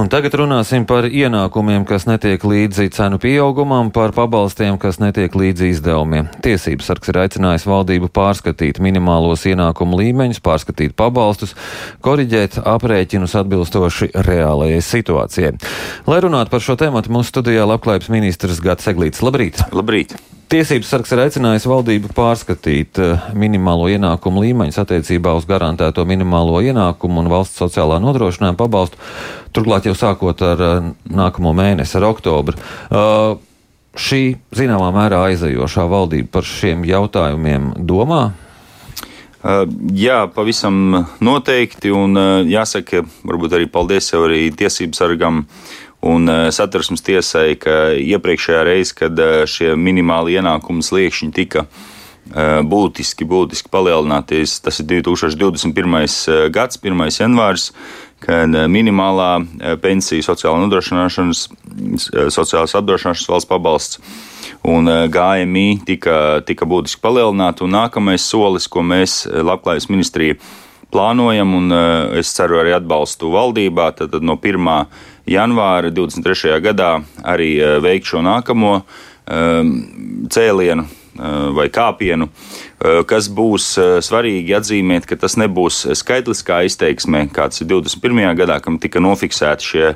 Un tagad runāsim par ienākumiem, kas netiek līdzi cenu pieaugumam, par pabalstiem, kas netiek līdzi izdevumiem. Tiesības sargs ir aicinājis valdību pārskatīt minimālos ienākumu līmeņus, pārskatīt pabalstus, koriģēt aprēķinus atbilstoši reālajai situācijai. Lai runātu par šo tēmu, mūsu studijā labklājības ministrs Gats Eglīts. Labrīt! Labrīt! Tiesības sargs ir aicinājis valdību pārskatīt eh, minimālo ienākumu līmeņus attiecībā uz garantēto minimālo ienākumu un valsts sociālā nodrošinājuma pabalstu, turklāt jau sākot ar eh, nākamo mēnesi, ar oktobru. Uh, šī zināmā mērā aizejošā valdība par šiem jautājumiem domā? Uh, jā, pavisam noteikti. Un uh, jāsaka, varbūt arī paldies jau arī tiesību sargam un eh, satversmes tiesai, ka iepriekšējā reizē, kad eh, šie minimāli ienākumu sliekšņi tika eh, būtiski, būtiski palielināties, tas ir 2021. gads, 1. janvārs, kad minimālā pensija, sociālā nodrošināšanas, sociālās apdrošināšanas valsts pabalsts un GMI tika, tika būtiski palielināta. Nākamais solis, ko mēs Labklājības ministrija plānojam, un es ceru arī atbalstu valdībā, tad no 1 janvāra 23. gadā arī eh, veikt šo nākamo eh, cēlienu eh, vai kāpienu, kas būs svarīgi atzīmēt, ka tas nebūs skaitliskā izteiksmē, kāds ir 21. gadā, kam tika nofiksēti šie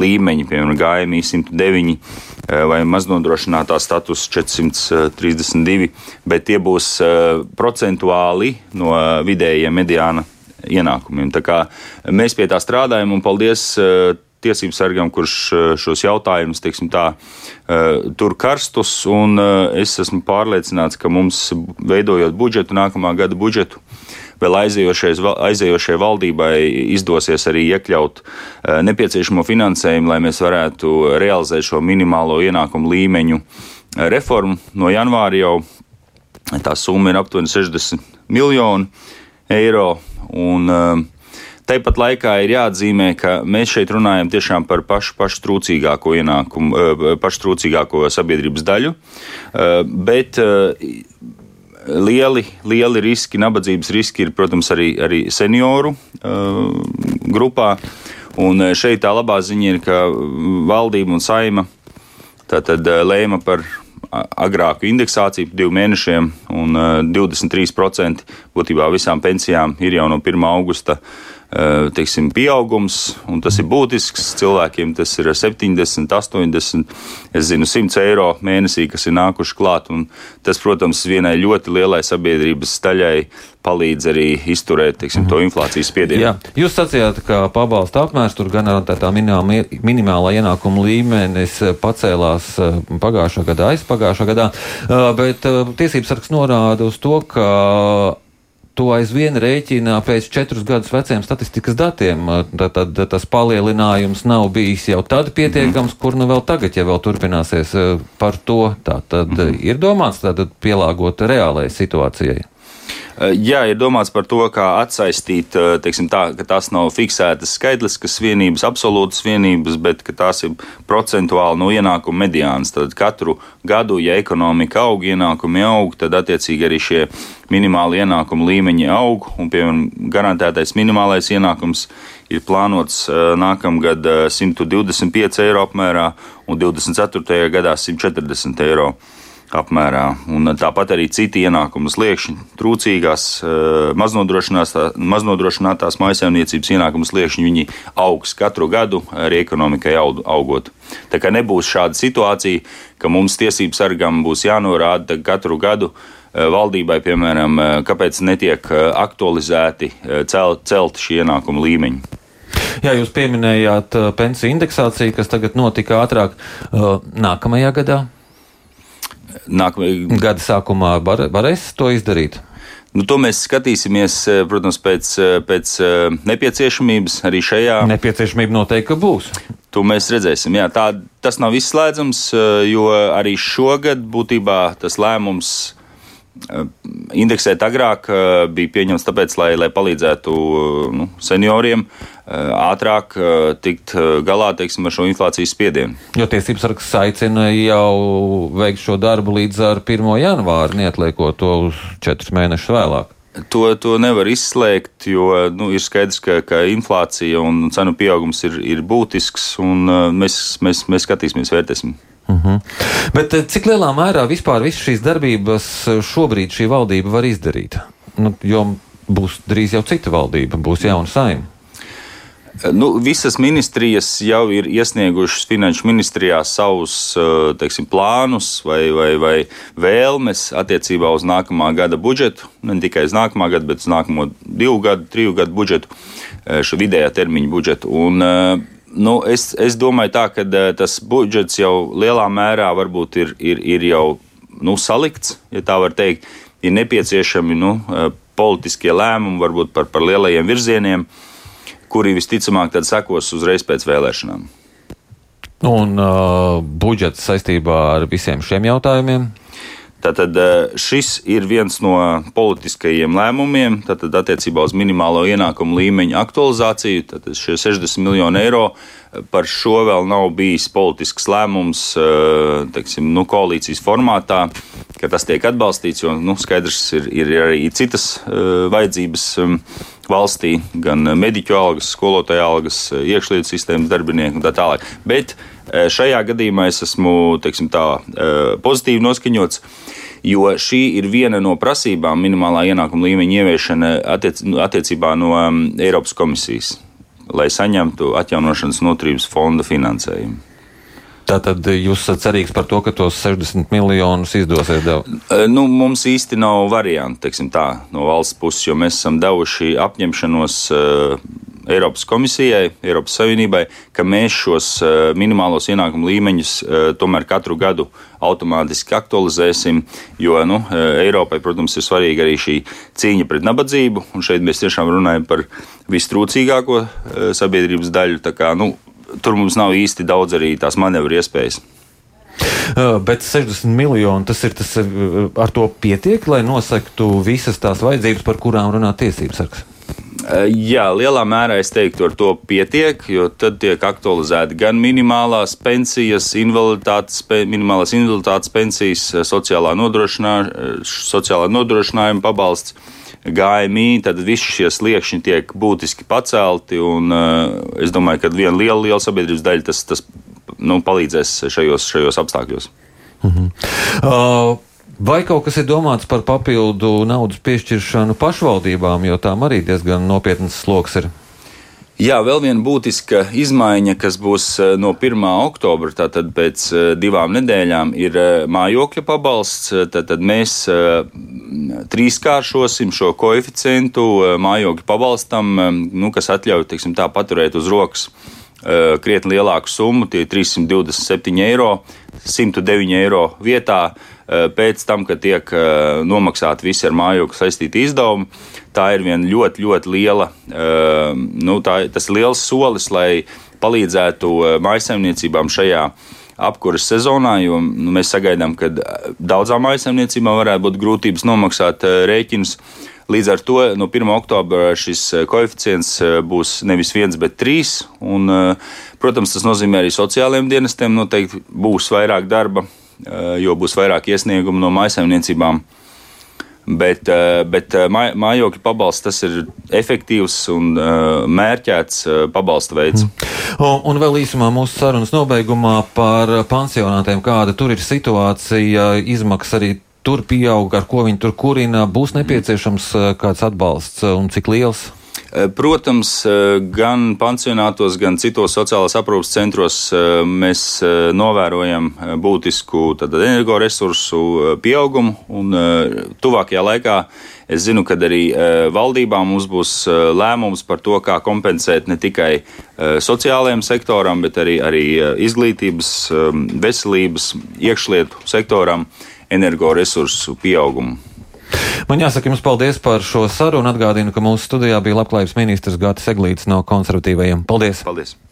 līmeņi, piemēram, gājumi 109 vai maznodrošinātā status 432, bet tie būs procentuāli no vidējiem mediāna ienākumiem. Tā kā mēs pie tā strādājam, un paldies tiesību sargam, kurš eh, šos jautājumus tā, eh, tur karstus. Eh, es esmu pārliecināts, ka mums, veidojot budžetu, nākamā gada budžetu, vēl aizējošajai valdībai izdosies arī iekļaut nepieciešamo finansējumu, lai mēs varētu realizēt šo minimālo ienākumu līmeņu reformu. No janvāra jau tā summa ir aptuveni 60 miljoni eiro. Un, uh, Tāpat laikā ir jāatzīmē, ka mēs šeit runājam tiešām par pašu, pašu trūcīgāko ienākumu, eh, pašu trūcīgāko sabiedrības daļu. Eh, bet eh, lieli, lieli riski, nabadzības riski ir, protams, arī, arī senioru grupā. Un šeit tā labā ziņa ir, ka valdība un saima tātad lēma par agrāku indeksāciju par diviem mēnešiem, un 23% būtībā visām pensijām ir jau no 1. augusta Eh, teiksim, pieaugums, un tas ir būtisks. Cilvēkiem tas ir 70, 80, es zinu, 100 eiro mēnesī, kas ir nākuši klāt. Tas, protams, vienai ļoti lielai sabiedrības daļai palīdz arī izturēt teiksim, to inflācijas spiedienu. Jā. Jūs sacījāt, ka pabalsta apmērs tur gan tā minimālā ienākuma līmenis pacēlās eh, pagājušā gadā, aizpagājušā gadā, eh, bet tiesības sargs norāda uz to, ka to aizvien rēķina pēc četrus gadus veciem statistikas datiem. Tad, tad tas palielinājums nav bijis jau tad pietiekams, mm. kur nu vēl tagad, ja vēl turpināsies par to. Tā tad mm. ir domāts tātad pielāgot reālajai situācijai. Eh, jā, ir domāts par to, kā atsaistīt, eh, teiksim, tā, ka tās nav fiksētas skaitliskas vienības, absolūtas vienības, bet tās ir procentuāli no ienākuma mediānas. Tad katru gadu, ja ekonomika aug, ienākumi aug, tad attiecīgi arī šie minimāli ienākumu līmeņi aug, un, piemēram, garantētais minimālais ienākums ir plānots eh, nākamgad 125 eiro apmērā un 24. gadā 140 eiro apmērā. Un tāpat arī citi ienākumu sliekšņi, trūcīgās, eh, maznodrošinātās maisaimniecības ienākumu sliekšņi, viņi augs katru gadu arī ekonomikai augot. Tā kā nebūs šāda situācija, ka mums tiesību sargam būs jānorāda katru gadu eh, valdībai, piemēram, eh, kāpēc netiek aktualizēti celt, celt šie ienākumu līmeņi. Jā, jūs pieminējāt pensiju indeksāciju, kas tagad notika ātrāk nākamajā gadā nākamajā gada sākumā var, varēs to izdarīt? Nu, to mēs skatīsimies, eh, protams, pēc, eh, pēc eh, nepieciešamības arī šajā. Nepieciešamība noteikti būs. To mēs redzēsim. Jā, tā, tas nav izslēdzams, jo arī šogad būtībā tas lēmums indeksēt agrāk bija pieņemts tāpēc, lai, lai palīdzētu nu, senioriem ātrāk eh, tikt eh, galā teiksim, ar šo inflācijas spiedienu. Jo tiesības sargs aicina jau veikt šo darbu līdz ar 1. janvāru, neatliekot to uz 4 mēnešus vēlāk. To, to nevar izslēgt, jo nu, ir skaidrs, ka, ka inflācija un cenu pieaugums ir, ir būtisks, un mēs, mēs, mēs skatīsimies, vērtēsim. Uh mhm. -huh. Bet cik lielā mērā vispār šīs darbības šobrīd šī valdība var izdarīt? Nu, jo būs drīz jau cita valdība, būs jauna saima. Nu, visas ministrijas jau ir iesniegušas finanšu ministrijā savus eh, teiksim, plānus vai, vai, vai vēlmes attiecībā uz nākamā gada budžetu. Ne tikai uz nākamā gada, bet uz nākamo divu gadu, triju gadu budžetu, eh, šo vidējā termiņa budžetu. Un, eh, nu, es, es domāju, tā, ka tas budžets jau lielā mērā varbūt ir, ir, ir jau nu, salikts, ja tā var teikt. Ir nepieciešami nu, politiskie lēmumi, varbūt par, par lielajiem virzieniem. Uh, kuri visticamāk tad sekos uzreiz pēc vēlēšanām. Un uh, budžets saistībā ar visiem šiem jautājumiem? Tātad uh, šis ir viens no politiskajiem lēmumiem, tātad attiecībā uz minimālo ienākumu līmeņa aktualizāciju. Tātad šie 60 miljoni eiro par šo vēl nav bijis politisks lēmums uh, teiksim, nu, koalīcijas formātā, ka tas tiek atbalstīts, jo nu, skaidrs ir, ir arī citas uh, vajadzības. Um, valstī, gan mediķu algas, skolotāju algas, iekšlietu sistēmas darbinieku un tā tālāk. Bet e, šajā gadījumā es esmu teiksim, tā, pozitīvi noskaņots. Jo šī ir viena no prasībām minimālā ienākuma līmeņa ieviešana attiec, attiecībā no Eiropas komisijas, lai saņemtu atjaunošanas noturības fonda finansējumu. Tātad jūs esat cerīgs par to, ka tos 60 miljonus izdosies devēt? Nu, mums īsti nav variantu tā, no valsts puses, jo mēs esam devuši apņemšanos uh, Eiropas komisijai, Eiropas Savienībai, ka mēs šos uh, minimālos ienākumu līmeņus tomēr katru gadu automātiski aktualizēsim, jo nu, Eiropai, protams, ir svarīga arī šī cīņa pret nabadzību, un šeit mēs tiešām runājam par vistrūcīgāko sabiedrības daļu. Kā, nu, tur mums nav īsti daudz arī tās manevru iespējas. Uh, bet 60 miljoni tas ir tas, uh, ar to pietiek, lai nosaktu visas tās vajadzības, par kurām runā tiesības sargs. Uh, jā, lielā mērā es teiktu, ar to pietiek, jo tad tiek aktualizēti gan minimālās pensijas, invaliditātes, minimālās invaliditātes pensijas, sociālā, nodrošinā, sociālā nodrošinājuma pabalsts GMI, tad visi šie sliekšņi tiek būtiski pacelti. Un, uh, es domāju, ka viena liela, liela sabiedrības daļa tas, tas nu, palīdzēs šajos, šajos apstākļos. Mhm. Uh, Vai kaut kas ir domāts par papildu naudas piešķiršanu pašvaldībām, jo tām arī diezgan nopietnas sloks ir? Jā, vēl viena būtiska izmaiņa, kas būs eh, no 1. oktobra, tātad pēc eh, divām nedēļām, ir eh, mājokļa pabalsts. Tad mēs trīskāršosim šo koeficientu mājokļa pabalstam, nu, kas teiksim, tā, paturēt uz rokas krietni lielāku summu, tie ir 327 eiro, 109 eiro vietā pēc tam, kad tiek nomaksāti visi ar mājokli saistīti izdevumi tā ir viena ļoti, ļoti liela, ehm, nu, tā, tas liels solis, lai palīdzētu eh, maisaimniecībām šajā apkuras sezonā, jo nu, mēs sagaidām, ka eh, daudzām maisaimniecībām varētu būt grūtības nomaksāt eh, rēķinus. Līdz ar to no 1. oktobra šis koeficients būs nevis viens, bet trīs. Un, protams, tas nozīmē arī sociālajiem dienestiem noteikti būs vairāk darba, jo būs vairāk iesniegumu no maisaimniecībām. Bet, eh, bet eh, mājokļu pabalsts tas ir efektīvs un mērķēts pabalsta veids. Mm. Un, un vēl īsumā mūsu sarunas nobeigumā par pansionātiem, kāda tur ir situācija, izmaksas arī tur pieaug, ar ko viņi tur kurina, būs nepieciešams kāds atbalsts un cik liels? Eh, protams, eh, gan pansionātos, gan citos sociālās aprūpas centros eh, mēs novērojam būtisku energoresursu pieaugumu, un tuvākajā laikā es zinu, ka arī valdībā mums būs lēmums par to, kā kompensēt ne tikai sociālajiem sektoram, bet arī, arī izglītības, veselības, iekšlietu sektoram energoresursu pieaugumu. Man jāsaka jums paldies par šo sarunu. Atgādinu, ka mūsu studijā bija labklājības ministrs Gatis Eglīts no konservatīvajiem. Paldies! paldies.